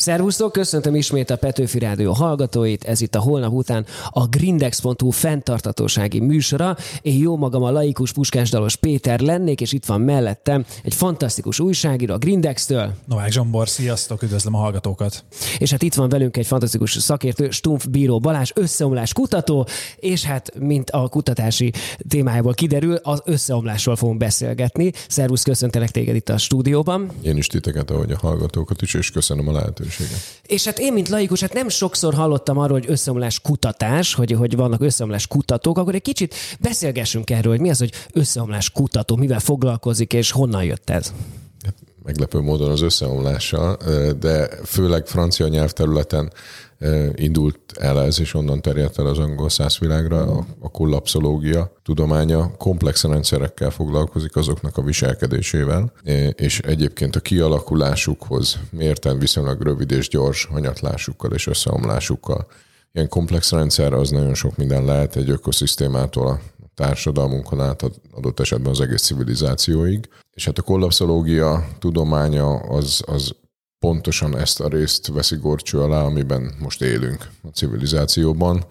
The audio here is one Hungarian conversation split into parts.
Szervusztok, köszöntöm ismét a Petőfi Rádió hallgatóit, ez itt a holnap után a grindex.hu fenntartatósági műsora. Én jó magam a laikus puskásdalos Péter lennék, és itt van mellettem egy fantasztikus újságíró a Grindex-től. Novák Zsombor, sziasztok, üdvözlöm a hallgatókat. És hát itt van velünk egy fantasztikus szakértő, Stumpf Bíró Balázs, összeomlás kutató, és hát, mint a kutatási témájából kiderül, az összeomlásról fogunk beszélgetni. Szervusz, köszöntelek téged itt a stúdióban. Én is titeket, ahogy a hallgatókat is, és köszönöm a lehetőséget lehetősége. És hát én, mint laikus, hát nem sokszor hallottam arról, hogy összeomlás kutatás, hogy, hogy vannak összeomlás kutatók, akkor egy kicsit beszélgessünk erről, hogy mi az, hogy összeomlás kutató, mivel foglalkozik, és honnan jött ez? Meglepő módon az összeomlással, de főleg francia nyelvterületen indult el ez, és onnan terjedt el az angol százvilágra a, a kollapszológia tudománya. Komplex rendszerekkel foglalkozik azoknak a viselkedésével, és egyébként a kialakulásukhoz mérten viszonylag rövid és gyors hanyatlásukkal és összeomlásukkal. Ilyen komplex rendszer az nagyon sok minden lehet egy ökoszisztémától a társadalmunkon át adott esetben az egész civilizációig. És hát a kollapszológia tudománya az, az pontosan ezt a részt veszi gorcső alá, amiben most élünk a civilizációban.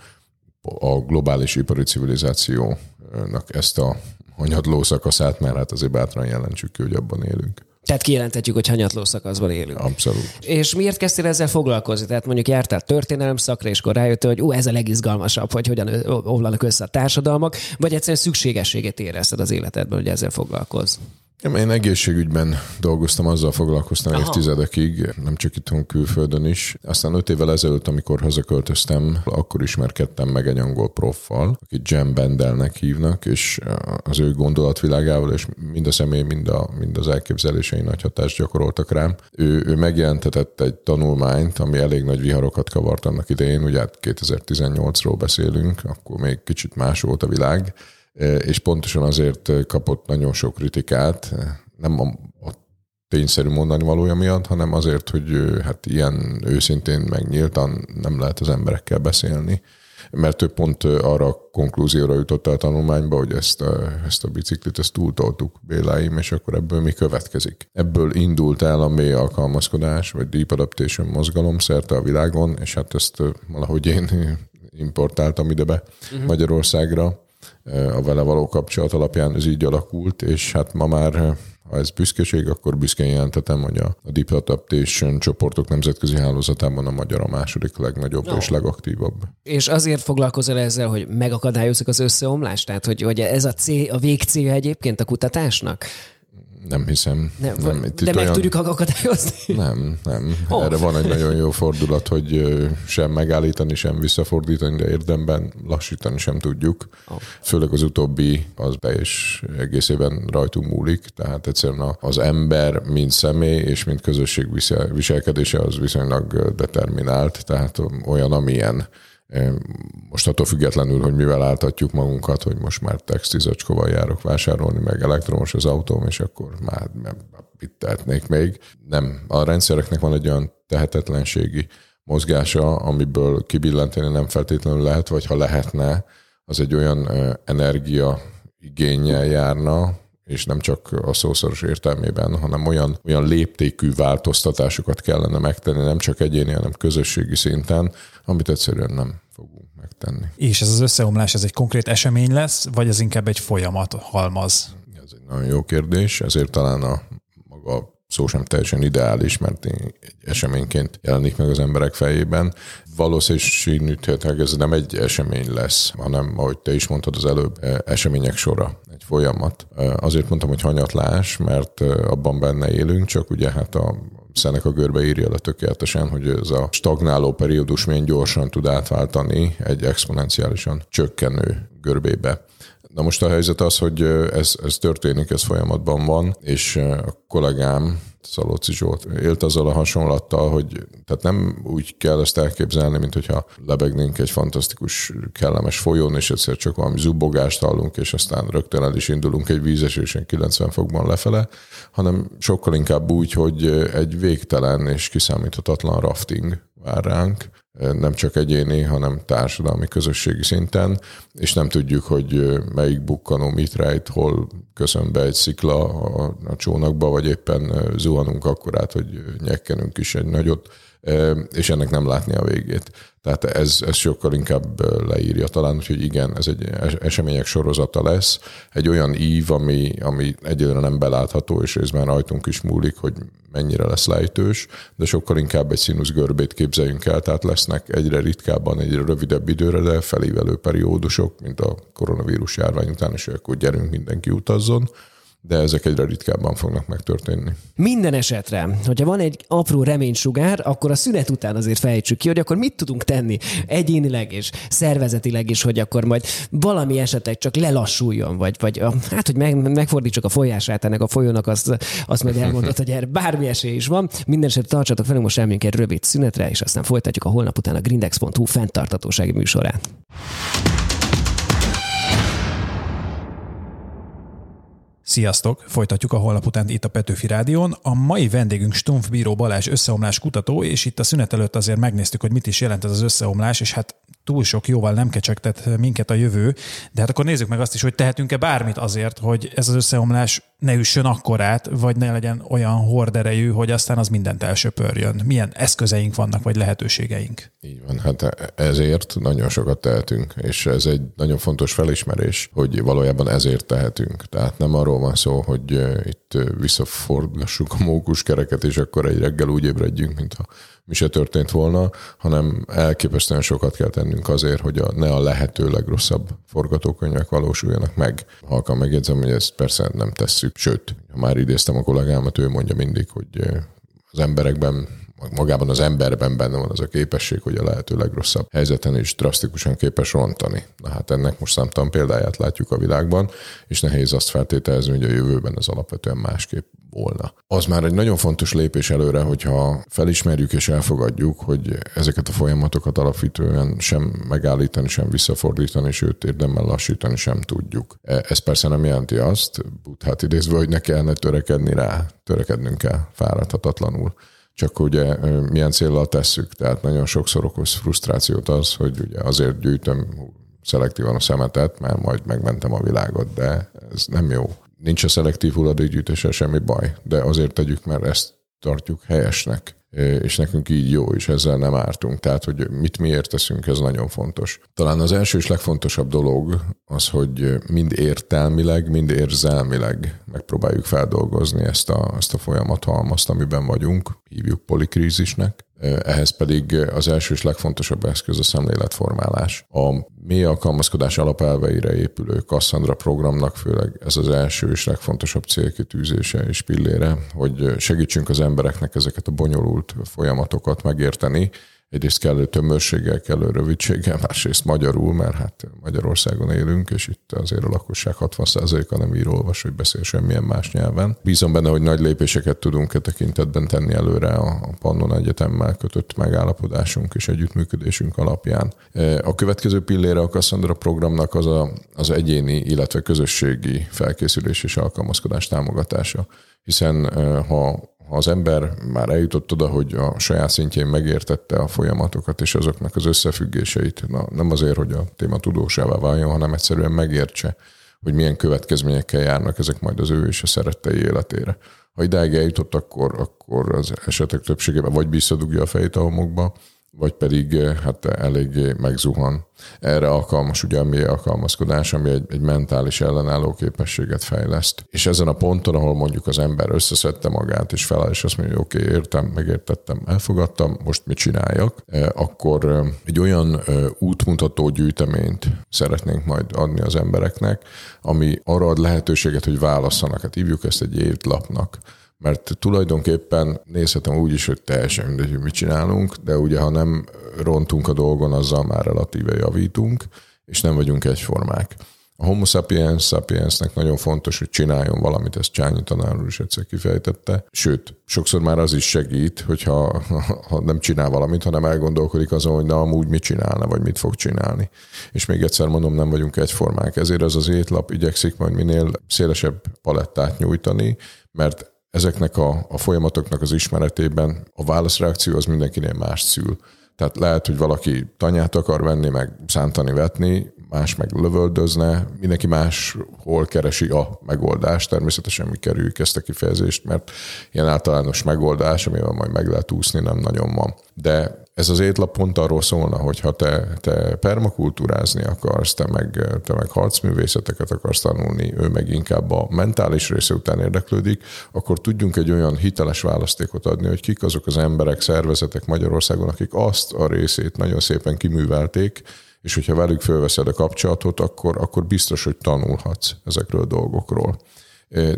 A globális ipari civilizációnak ezt a hanyadló szakaszát, mert hát azért bátran jelentsük ki, hogy abban élünk. Tehát kijelentetjük, hogy hanyatló szakaszban élünk. Abszolút. És miért kezdtél ezzel foglalkozni? Tehát mondjuk jártál történelem szakra, és akkor rájöttél, hogy ó, ez a legizgalmasabb, hogy hogyan omlanak össze a társadalmak, vagy egyszerűen szükségességet érezted az életedben, hogy ezzel foglalkozz? Én egészségügyben dolgoztam, azzal foglalkoztam Aha. évtizedekig, nem csak itthon külföldön is. Aztán öt évvel ezelőtt, amikor hazaköltöztem, akkor ismerkedtem meg egy angol proffal, akit Jem Bendelnek hívnak, és az ő gondolatvilágával, és mind a személy, mind, a, mind az elképzelései nagy hatást gyakoroltak rám. Ő, ő megjelentetett egy tanulmányt, ami elég nagy viharokat kavart annak idején, ugye hát 2018-ról beszélünk, akkor még kicsit más volt a világ, és pontosan azért kapott nagyon sok kritikát, nem a, a tényszerű mondani valója miatt, hanem azért, hogy hát ilyen őszintén megnyíltan nem lehet az emberekkel beszélni, mert több pont arra a konklúzióra jutott el a tanulmányba, hogy ezt a, ezt a biciklit, ezt túltoltuk Béláim, és akkor ebből mi következik. Ebből indult el a mély alkalmazkodás, vagy deep adaptation mozgalom szerte a világon, és hát ezt valahogy én importáltam ide be uh-huh. Magyarországra, a vele való kapcsolat alapján ez így alakult, és hát ma már ha ez büszkeség, akkor büszkén jelentetem, hogy a, Deep Adaptation csoportok nemzetközi hálózatában a magyar a második legnagyobb no. és legaktívabb. És azért foglalkozol ezzel, hogy megakadályozzuk az összeomlást? Tehát, hogy, hogy ez a, cél, a végcél egyébként a kutatásnak? Nem hiszem. Nem, nem, itt de meg olyan... tudjuk akadályozni? Nem, nem. Oh. Erre van egy nagyon jó fordulat, hogy sem megállítani, sem visszafordítani, de érdemben lassítani sem tudjuk. Oh. Főleg az utóbbi az teljes egészében rajtunk múlik, tehát egyszerűen az ember, mint személy és mint közösség viselkedése az viszonylag determinált, tehát olyan, amilyen most attól függetlenül, hogy mivel álltatjuk magunkat, hogy most már textizacskóval járok vásárolni, meg elektromos az autóm, és akkor már mit tehetnék még. Nem, a rendszereknek van egy olyan tehetetlenségi mozgása, amiből kibillenteni nem feltétlenül lehet, vagy ha lehetne, az egy olyan energia igényel járna, és nem csak a szószoros értelmében, hanem olyan, olyan léptékű változtatásokat kellene megtenni, nem csak egyéni, hanem közösségi szinten, amit egyszerűen nem fogunk megtenni. És ez az összeomlás, ez egy konkrét esemény lesz, vagy ez inkább egy folyamat, halmaz? Ez egy nagyon jó kérdés, ezért talán a maga szó sem teljesen ideális, mert egy eseményként jelenik meg az emberek fejében. Valószínűleg ez nem egy esemény lesz, hanem, ahogy te is mondtad az előbb, események sora, folyamat. Azért mondtam, hogy hanyatlás, mert abban benne élünk, csak ugye hát a a görbe írja le tökéletesen, hogy ez a stagnáló periódus milyen gyorsan tud átváltani egy exponenciálisan csökkenő görbébe. Na most a helyzet az, hogy ez, ez történik, ez folyamatban van, és a kollégám, Szalóci Zsolt élt azzal a hasonlattal, hogy tehát nem úgy kell ezt elképzelni, mint hogyha lebegnénk egy fantasztikus, kellemes folyón, és egyszer csak valami zubogást hallunk, és aztán rögtön el is indulunk egy vízesésen 90 fokban lefele, hanem sokkal inkább úgy, hogy egy végtelen és kiszámíthatatlan rafting vár ránk, nem csak egyéni, hanem társadalmi, közösségi szinten, és nem tudjuk, hogy melyik bukkanó mit rejt, hol köszön be egy szikla a, a csónakba, vagy éppen zuhanunk akkorát, hogy nyekkenünk is egy nagyot, és ennek nem látni a végét. Tehát ez, ez sokkal inkább leírja talán, hogy igen, ez egy események sorozata lesz, egy olyan ív, ami, ami egyelőre nem belátható, és részben rajtunk is múlik, hogy mennyire lesz lejtős, de sokkal inkább egy színusz görbét képzeljünk el, tehát lesznek egyre ritkábban, egyre rövidebb időre, de felévelő periódusok, mint a koronavírus járvány után, és akkor gyerünk, mindenki utazzon de ezek egyre ritkábban fognak megtörténni. Minden esetre, hogyha van egy apró reménysugár, akkor a szünet után azért fejtsük ki, hogy akkor mit tudunk tenni egyénileg és szervezetileg is, hogy akkor majd valami esetleg csak lelassuljon, vagy, vagy hát, hogy meg, megfordítsuk a folyását ennek a folyónak, azt, azt meg elmondott, hogy erre bármi esély is van. Minden esetre tartsatok velünk, most elmegyünk egy rövid szünetre, és aztán folytatjuk a holnap után a grindex.hu fenntartatósági műsorát. Sziasztok! Folytatjuk a holnap után itt a Petőfi Rádión. A mai vendégünk Stumpf Bíró Balázs összeomlás kutató, és itt a szünet előtt azért megnéztük, hogy mit is jelent ez az összeomlás, és hát túl sok jóval nem kecsegtet minket a jövő, de hát akkor nézzük meg azt is, hogy tehetünk-e bármit azért, hogy ez az összeomlás ne üssön akkorát, vagy ne legyen olyan horderejű, hogy aztán az mindent elsöpörjön. Milyen eszközeink vannak, vagy lehetőségeink? Így van, hát ezért nagyon sokat tehetünk, és ez egy nagyon fontos felismerés, hogy valójában ezért tehetünk. Tehát nem arról van szó, hogy itt visszaforgassuk a mókuskereket, és akkor egy reggel úgy ébredjünk, mintha mi se történt volna, hanem elképesztően sokat kell tennünk azért, hogy a, ne a lehető legrosszabb forgatókönyvek valósuljanak meg. Halkan megjegyzem, hogy ezt persze nem tesszük, sőt, ha már idéztem a kollégámat, ő mondja mindig, hogy az emberekben magában az emberben benne van az a képesség, hogy a lehető legrosszabb helyzeten is drasztikusan képes rontani. Na hát ennek most számtalan példáját látjuk a világban, és nehéz azt feltételezni, hogy a jövőben ez alapvetően másképp volna. Az már egy nagyon fontos lépés előre, hogyha felismerjük és elfogadjuk, hogy ezeket a folyamatokat alapvetően sem megállítani, sem visszafordítani, sőt érdemmel lassítani sem tudjuk. E, ez persze nem jelenti azt, hát idézve, hogy ne kellene törekedni rá, törekednünk kell fáradhatatlanul csak ugye milyen célral tesszük. Tehát nagyon sokszor okoz frusztrációt az, hogy ugye azért gyűjtöm szelektívan a szemetet, mert majd megmentem a világot, de ez nem jó. Nincs a szelektív hulladékgyűjtéssel semmi baj, de azért tegyük, mert ezt tartjuk helyesnek és nekünk így jó, és ezzel nem ártunk. Tehát, hogy mit miért teszünk, ez nagyon fontos. Talán az első és legfontosabb dolog az, hogy mind értelmileg, mind érzelmileg megpróbáljuk feldolgozni ezt a, ezt a folyamathalmazt, amiben vagyunk, hívjuk polikrízisnek, ehhez pedig az első és legfontosabb eszköz a szemléletformálás. A mély alkalmazkodás alapelveire épülő Cassandra programnak főleg ez az első és legfontosabb célkitűzése és pillére, hogy segítsünk az embereknek ezeket a bonyolult folyamatokat megérteni, egyrészt kellő tömörséggel, kellő rövidséggel, másrészt magyarul, mert hát Magyarországon élünk, és itt azért a lakosság 60%-a nem ír, olvas, hogy beszél semmilyen más nyelven. Bízom benne, hogy nagy lépéseket tudunk e tekintetben tenni előre a Pannon Egyetemmel kötött megállapodásunk és együttműködésünk alapján. E, a következő pillére a Cassandra programnak az a, az egyéni, illetve közösségi felkészülés és alkalmazkodás támogatása hiszen e, ha ha az ember már eljutott oda, hogy a saját szintjén megértette a folyamatokat és azoknak az összefüggéseit, na, nem azért, hogy a téma tudósává váljon, hanem egyszerűen megértse, hogy milyen következményekkel járnak ezek majd az ő és a szerettei életére. Ha idáig eljutott, akkor, akkor az esetek többségében vagy visszadugja a fejét a homokba, vagy pedig eh, hát eléggé megzuhan. Erre alkalmas ugye a mély alkalmazkodás, ami egy, egy mentális ellenálló képességet fejleszt. És ezen a ponton, ahol mondjuk az ember összeszedte magát, és feláll, és azt mondja, oké, okay, értem, megértettem, elfogadtam, most mit csináljak, eh, akkor eh, egy olyan útmutató gyűjteményt szeretnénk majd adni az embereknek, ami arra ad lehetőséget, hogy válasszanak. Hát hívjuk ezt egy évlapnak mert tulajdonképpen nézhetem úgy is, hogy teljesen mindegy, hogy mit csinálunk, de ugye ha nem rontunk a dolgon, azzal már relatíve javítunk, és nem vagyunk egyformák. A homo sapiens sapiensnek nagyon fontos, hogy csináljon valamit, ezt Csányi tanár úr is egyszer kifejtette. Sőt, sokszor már az is segít, hogyha ha nem csinál valamit, hanem elgondolkodik azon, hogy na amúgy mit csinálna, vagy mit fog csinálni. És még egyszer mondom, nem vagyunk egyformák. Ezért az az étlap igyekszik majd minél szélesebb palettát nyújtani, mert ezeknek a, a folyamatoknak az ismeretében a válaszreakció az mindenkinél más szül. Tehát lehet, hogy valaki tanyát akar venni, meg szántani, vetni, más meg lövöldözne, mindenki más hol keresi a megoldást. Természetesen mi kerüljük ezt a kifejezést, mert ilyen általános megoldás, amivel majd meg lehet úszni, nem nagyon van. De ez az étlap pont arról szólna, hogy ha te, te permakultúrázni akarsz, te meg, te meg harcművészeteket akarsz tanulni, ő meg inkább a mentális része után érdeklődik, akkor tudjunk egy olyan hiteles választékot adni, hogy kik azok az emberek, szervezetek Magyarországon, akik azt a részét nagyon szépen kiművelték, és hogyha velük fölveszed a kapcsolatot, akkor, akkor biztos, hogy tanulhatsz ezekről a dolgokról.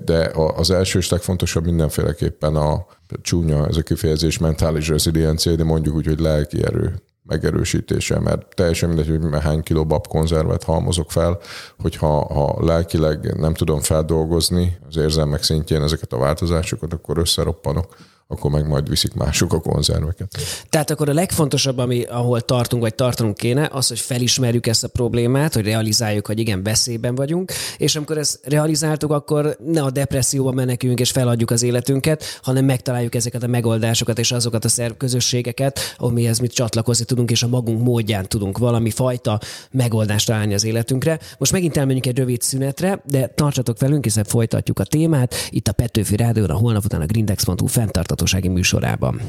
De az első és legfontosabb mindenféleképpen a csúnya ez a kifejezés mentális reziliencia, de mondjuk úgy, hogy lelki erő megerősítése, mert teljesen mindegy, hogy hány kiló babkonzervet halmozok fel, hogyha ha lelkileg nem tudom feldolgozni az érzelmek szintjén ezeket a változásokat, akkor összeroppanok akkor meg majd viszik mások a konzerveket. Tehát akkor a legfontosabb, ami, ahol tartunk, vagy tartanunk kéne, az, hogy felismerjük ezt a problémát, hogy realizáljuk, hogy igen, veszélyben vagyunk, és amikor ezt realizáltuk, akkor ne a depresszióba meneküljünk és feladjuk az életünket, hanem megtaláljuk ezeket a megoldásokat és azokat a szerv közösségeket, amihez mit csatlakozni tudunk, és a magunk módján tudunk valami fajta megoldást találni az életünkre. Most megint elmenjünk egy rövid szünetre, de tartsatok velünk, hiszen folytatjuk a témát. Itt a Petőfi Rádióra, holnap után a grindex.hu fenntartott fenntarthatósági műsorában.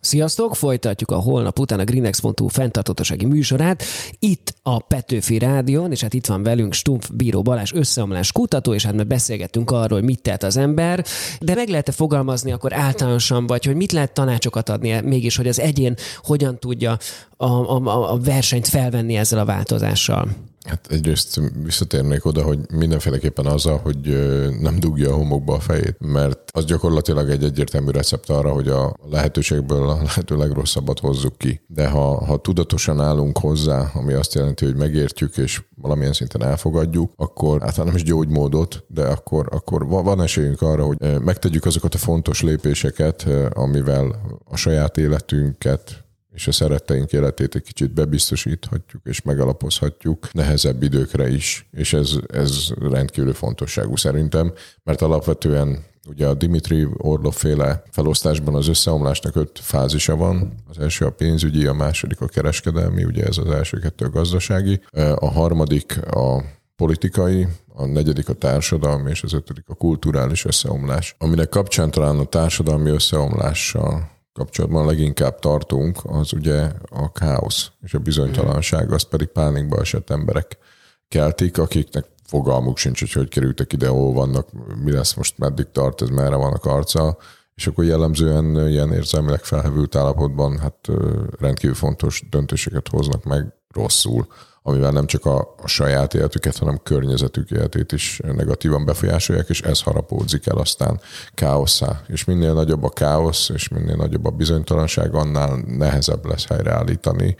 Sziasztok! Folytatjuk a holnap után a greenex.hu fenntartatósági műsorát. Itt a Petőfi Rádion, és hát itt van velünk Stumpf Bíró Balázs összeomlás kutató, és hát mi beszélgettünk arról, hogy mit tehet az ember, de meg lehet-e fogalmazni akkor általánosan, vagy hogy mit lehet tanácsokat adni mégis, hogy az egyén hogyan tudja a, a, a versenyt felvenni ezzel a változással? Hát egyrészt visszatérnék oda, hogy mindenféleképpen azzal, hogy nem dugja a homokba a fejét, mert az gyakorlatilag egy egyértelmű recept arra, hogy a lehetőségből a lehető legrosszabbat hozzuk ki. De ha, ha tudatosan állunk hozzá, ami azt jelenti, hogy megértjük és valamilyen szinten elfogadjuk, akkor hát nem is gyógymódot, de akkor, akkor van esélyünk arra, hogy megtegyük azokat a fontos lépéseket, amivel a saját életünket és a szeretteink életét egy kicsit bebiztosíthatjuk és megalapozhatjuk nehezebb időkre is, és ez, ez rendkívül fontosságú szerintem, mert alapvetően Ugye a Dimitri Orlov féle felosztásban az összeomlásnak öt fázisa van. Az első a pénzügyi, a második a kereskedelmi, ugye ez az első kettő a gazdasági. A harmadik a politikai, a negyedik a társadalmi, és az ötödik a kulturális összeomlás. Aminek kapcsán talán a társadalmi összeomlással kapcsolatban leginkább tartunk, az ugye a káosz és a bizonytalanság, azt pedig pánikba esett emberek keltik, akiknek fogalmuk sincs, hogy hogy kerültek ide, hol vannak, mi lesz most, meddig tart, ez merre van a karca, és akkor jellemzően ilyen érzelmileg felhevült állapotban hát rendkívül fontos döntéseket hoznak meg rosszul amivel nem csak a, a saját életüket, hanem környezetük életét is negatívan befolyásolják, és ez harapódzik el aztán káoszá. És minél nagyobb a káosz, és minél nagyobb a bizonytalanság, annál nehezebb lesz helyreállítani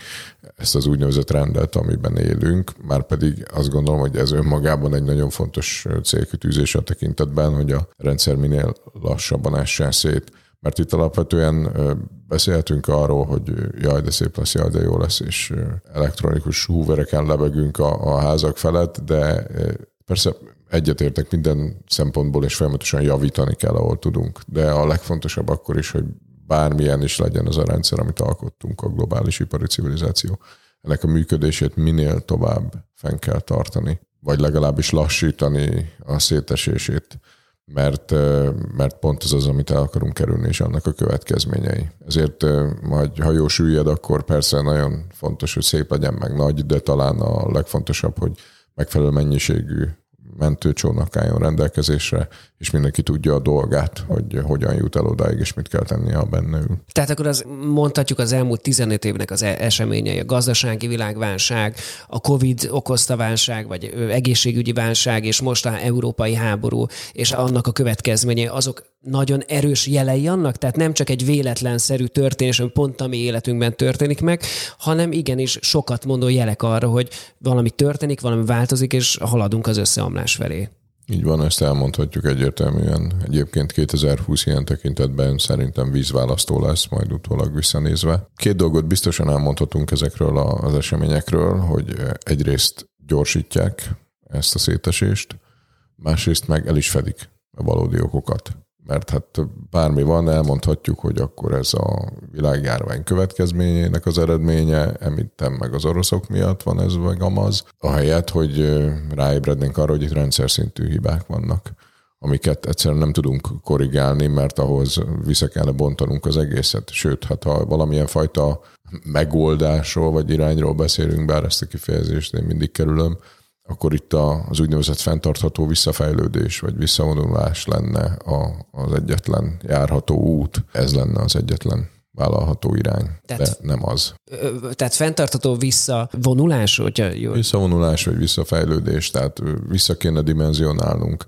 ezt az úgynevezett rendet, amiben élünk, már pedig azt gondolom, hogy ez önmagában egy nagyon fontos célkütűzés a tekintetben, hogy a rendszer minél lassabban essen szét mert itt alapvetően beszélhetünk arról, hogy jaj, de szép lesz, jaj, de jó lesz, és elektronikus húvereken lebegünk a, a házak felett, de persze egyetértek minden szempontból, és folyamatosan javítani kell, ahol tudunk. De a legfontosabb akkor is, hogy bármilyen is legyen az a rendszer, amit alkottunk, a globális ipari civilizáció. Ennek a működését minél tovább fenn kell tartani, vagy legalábbis lassítani a szétesését mert, mert pont ez az, amit el akarunk kerülni, és annak a következményei. Ezért majd, ha jó süllyed, akkor persze nagyon fontos, hogy szép legyen meg nagy, de talán a legfontosabb, hogy megfelelő mennyiségű mentőcsónak álljon rendelkezésre, és mindenki tudja a dolgát, hogy hogyan jut el odáig, és mit kell tennie, ha benne. Tehát akkor az mondhatjuk az elmúlt 15 évnek az e- eseményei, a gazdasági világválság, a Covid okozta válság, vagy egészségügyi válság, és most a európai háború, és annak a következményei, azok nagyon erős jelei annak, tehát nem csak egy véletlenszerű történés, ami pont a mi életünkben történik meg, hanem igenis sokat mondó jelek arra, hogy valami történik, valami változik, és haladunk az összeomlás felé. Így van, ezt elmondhatjuk egyértelműen. Egyébként 2020 ilyen tekintetben szerintem vízválasztó lesz, majd utólag visszanézve. Két dolgot biztosan elmondhatunk ezekről az eseményekről, hogy egyrészt gyorsítják ezt a szétesést, másrészt meg el is fedik a valódi okokat mert hát bármi van, elmondhatjuk, hogy akkor ez a világjárvány következményének az eredménye, említem meg az oroszok miatt van ez vagy amaz, ahelyett, hogy ráébrednénk arra, hogy itt rendszer szintű hibák vannak amiket egyszerűen nem tudunk korrigálni, mert ahhoz vissza kellene bontanunk az egészet. Sőt, hát ha valamilyen fajta megoldásról vagy irányról beszélünk, bár ezt a kifejezést én mindig kerülöm, akkor itt az úgynevezett fenntartható visszafejlődés vagy visszavonulás lenne a, az egyetlen járható út. Ez lenne az egyetlen vállalható irány, tehát, de nem az. Tehát fenntartható visszavonulás? Hogyha jól... Visszavonulás vagy visszafejlődés, tehát vissza kéne dimenzionálnunk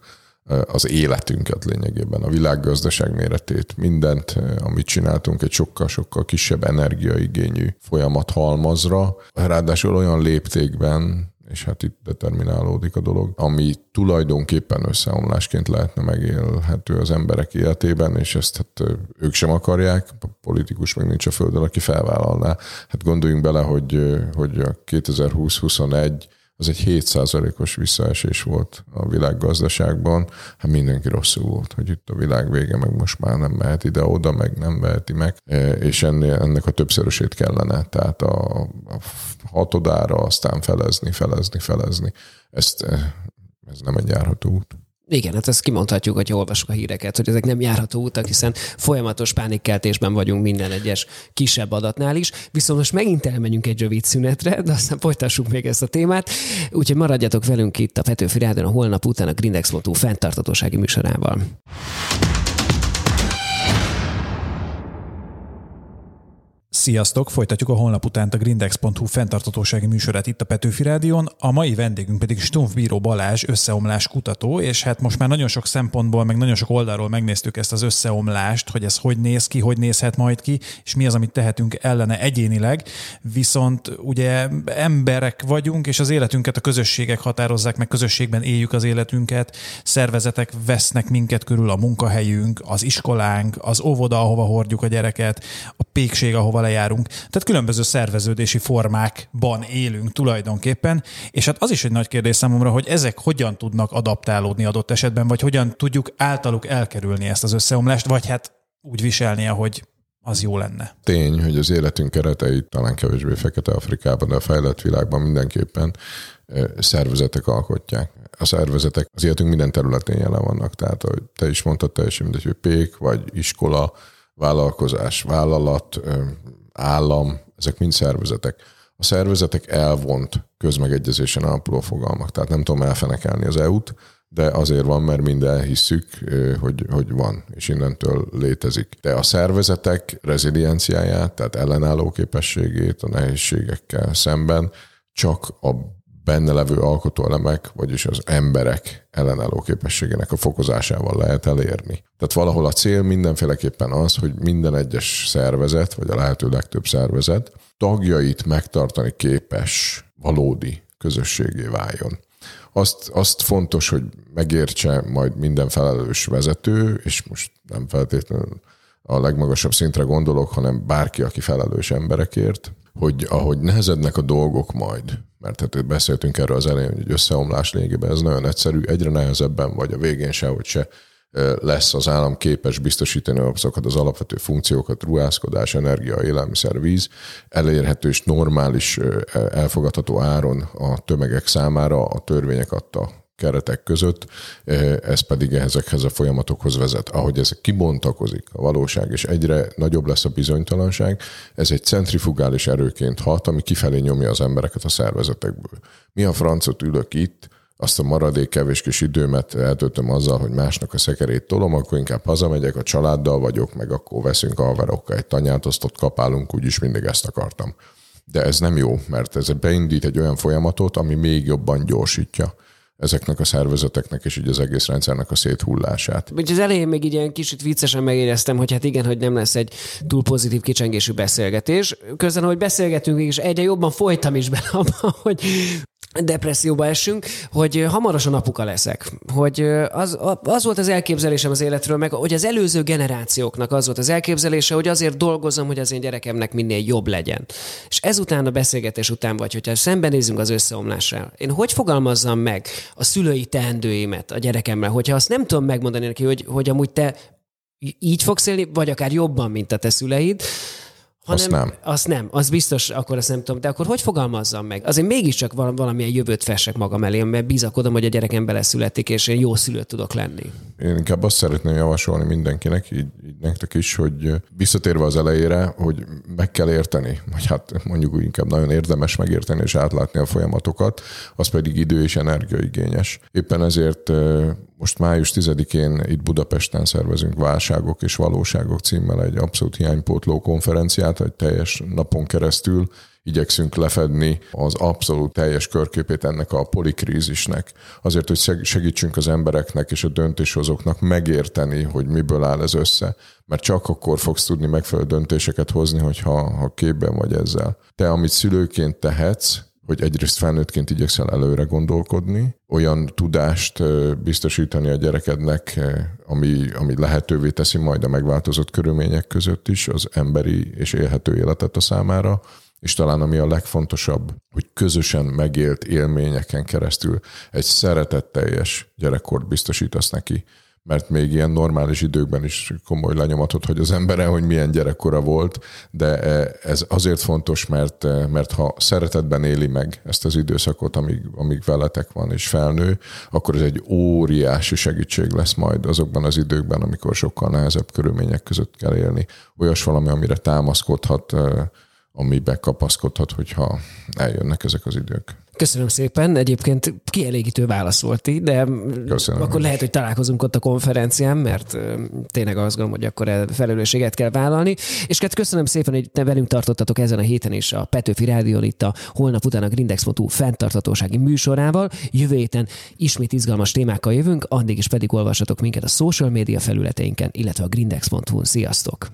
az életünket lényegében, a világgazdaság méretét, mindent, amit csináltunk, egy sokkal-sokkal kisebb energiaigényű folyamat halmazra, ráadásul olyan léptékben, és hát itt determinálódik a dolog, ami tulajdonképpen összeomlásként lehetne megélhető az emberek életében, és ezt hát ők sem akarják, a politikus meg nincs a földön, aki felvállalná. Hát gondoljunk bele, hogy, hogy a 2020-21 az egy 7%-os visszaesés volt a világgazdaságban. Hát mindenki rosszul volt, hogy itt a világ vége, meg most már nem mehet ide-oda, meg nem veheti meg, e, és ennél, ennek a többszörösét kellene. Tehát a, a hatodára aztán felezni, felezni, felezni. Ezt, e, ez nem egy járható út. Igen, hát ezt kimondhatjuk, hogy olvasok a híreket, hogy ezek nem járható utak, hiszen folyamatos pánikkeltésben vagyunk minden egyes kisebb adatnál is. Viszont most megint elmenjünk egy rövid szünetre, de aztán folytassuk még ezt a témát. Úgyhogy maradjatok velünk itt a Petőfi Rádion a holnap után a Grindex.hu fenntartatósági műsorával. Sziasztok! Folytatjuk a holnap után a grindex.hu fenntartatósági műsorát itt a Petőfi Rádion. A mai vendégünk pedig Stumpf Bíró Balázs, összeomlás kutató, és hát most már nagyon sok szempontból, meg nagyon sok oldalról megnéztük ezt az összeomlást, hogy ez hogy néz ki, hogy nézhet majd ki, és mi az, amit tehetünk ellene egyénileg. Viszont ugye emberek vagyunk, és az életünket a közösségek határozzák, meg közösségben éljük az életünket, szervezetek vesznek minket körül a munkahelyünk, az iskolánk, az óvoda, ahova hordjuk a gyereket, pékség, ahova lejárunk. Tehát különböző szerveződési formákban élünk tulajdonképpen, és hát az is egy nagy kérdés számomra, hogy ezek hogyan tudnak adaptálódni adott esetben, vagy hogyan tudjuk általuk elkerülni ezt az összeomlást, vagy hát úgy viselni, hogy az jó lenne. Tény, hogy az életünk kereteit talán kevésbé Fekete-Afrikában, de a fejlett világban mindenképpen szervezetek alkotják. A szervezetek az életünk minden területén jelen vannak, tehát ahogy te is mondtad, teljesen mindegy, hogy pék, vagy iskola, vállalkozás, vállalat, állam, ezek mind szervezetek. A szervezetek elvont közmegegyezésen alapuló fogalmak, tehát nem tudom elfenekelni az EU-t, de azért van, mert minden hisszük, hogy, hogy van, és innentől létezik. De a szervezetek rezilienciáját, tehát ellenálló képességét a nehézségekkel szemben csak a benne levő alkotóelemek, vagyis az emberek ellenálló képességének a fokozásával lehet elérni. Tehát valahol a cél mindenféleképpen az, hogy minden egyes szervezet, vagy a lehető legtöbb szervezet tagjait megtartani képes valódi közösségé váljon. Azt, azt fontos, hogy megértse majd minden felelős vezető, és most nem feltétlenül a legmagasabb szintre gondolok, hanem bárki, aki felelős emberekért, hogy ahogy nehezednek a dolgok majd, mert hát beszéltünk erről az elején, hogy összeomlás lényegében ez nagyon egyszerű, egyre nehezebben vagy a végén se, hogy se lesz az állam képes biztosítani azokat az alapvető funkciókat, ruházkodás, energia, élelmiszer, víz, elérhető és normális, elfogadható áron a tömegek számára a törvények adta keretek között, ez pedig ezekhez a folyamatokhoz vezet. Ahogy ez kibontakozik a valóság, és egyre nagyobb lesz a bizonytalanság, ez egy centrifugális erőként hat, ami kifelé nyomja az embereket a szervezetekből. Mi a francot ülök itt, azt a maradék kevés kis időmet eltöltöm azzal, hogy másnak a szekerét tolom, akkor inkább hazamegyek, a családdal vagyok, meg akkor veszünk a haverokkal egy tanyát, azt ott kapálunk, úgyis mindig ezt akartam. De ez nem jó, mert ez beindít egy olyan folyamatot, ami még jobban gyorsítja ezeknek a szervezeteknek és így az egész rendszernek a széthullását. Úgy az elején még így ilyen kicsit viccesen megéreztem, hogy hát igen, hogy nem lesz egy túl pozitív kicsengésű beszélgetés. Közben, hogy beszélgetünk, és egyre jobban folytam is bele abba, hogy depresszióba esünk, hogy hamarosan apuka leszek. Hogy az, az volt az elképzelésem az életről, meg hogy az előző generációknak az volt az elképzelése, hogy azért dolgozom, hogy az én gyerekemnek minél jobb legyen. És ezután a beszélgetés után vagy, hogyha szembenézünk az összeomlással, én hogy fogalmazzam meg a szülői teendőimet a gyerekemmel, hogyha azt nem tudom megmondani neki, hogy, hogy amúgy te így fogsz élni, vagy akár jobban, mint a te szüleid, hanem, Azt nem. Azt nem, az biztos, akkor azt nem tudom. De akkor hogy fogalmazzam meg? Azért mégiscsak val- valamilyen jövőt fessek magam elé, mert bizakodom, hogy a gyerekem beleszületik, és én jó szülőt tudok lenni. Én inkább azt szeretném javasolni mindenkinek, így, így nektek is, hogy visszatérve az elejére, hogy meg kell érteni, vagy hát mondjuk úgy inkább nagyon érdemes megérteni és átlátni a folyamatokat, az pedig idő és energiaigényes. Éppen ezért most május 10-én itt Budapesten szervezünk Válságok és Valóságok címmel egy abszolút hiánypótló konferenciát, egy teljes napon keresztül igyekszünk lefedni az abszolút teljes körképét ennek a polikrízisnek. Azért, hogy segítsünk az embereknek és a döntéshozóknak megérteni, hogy miből áll ez össze. Mert csak akkor fogsz tudni megfelelő döntéseket hozni, hogyha ha képben vagy ezzel. Te, amit szülőként tehetsz, hogy egyrészt felnőttként igyekszel előre gondolkodni, olyan tudást biztosítani a gyerekednek, ami, ami lehetővé teszi majd a megváltozott körülmények között is az emberi és élhető életet a számára, és talán ami a legfontosabb, hogy közösen megélt élményeken keresztül egy szeretetteljes gyerekkort biztosítasz neki. Mert még ilyen normális időkben is komoly lenyomatot, hogy az embere, hogy milyen gyerekkora volt, de ez azért fontos, mert, mert ha szeretetben éli meg ezt az időszakot, amíg, amíg veletek van és felnő, akkor ez egy óriási segítség lesz majd azokban az időkben, amikor sokkal nehezebb körülmények között kell élni. Olyas valami, amire támaszkodhat, amiben kapaszkodhat, hogyha eljönnek ezek az idők. Köszönöm szépen, egyébként kielégítő válasz volt így, de Köszönöm. akkor lehet, hogy találkozunk ott a konferencián, mert tényleg azt gondolom, hogy akkor felelősséget kell vállalni. És hát köszönöm szépen, hogy te velünk tartottatok ezen a héten is a Petőfi Rádión itt a holnap után a Grindex.hu fenntartatósági műsorával. Jövő héten ismét izgalmas témákkal jövünk, addig is pedig olvassatok minket a social média felületeinken, illetve a grindex.hu-n. Sziasztok!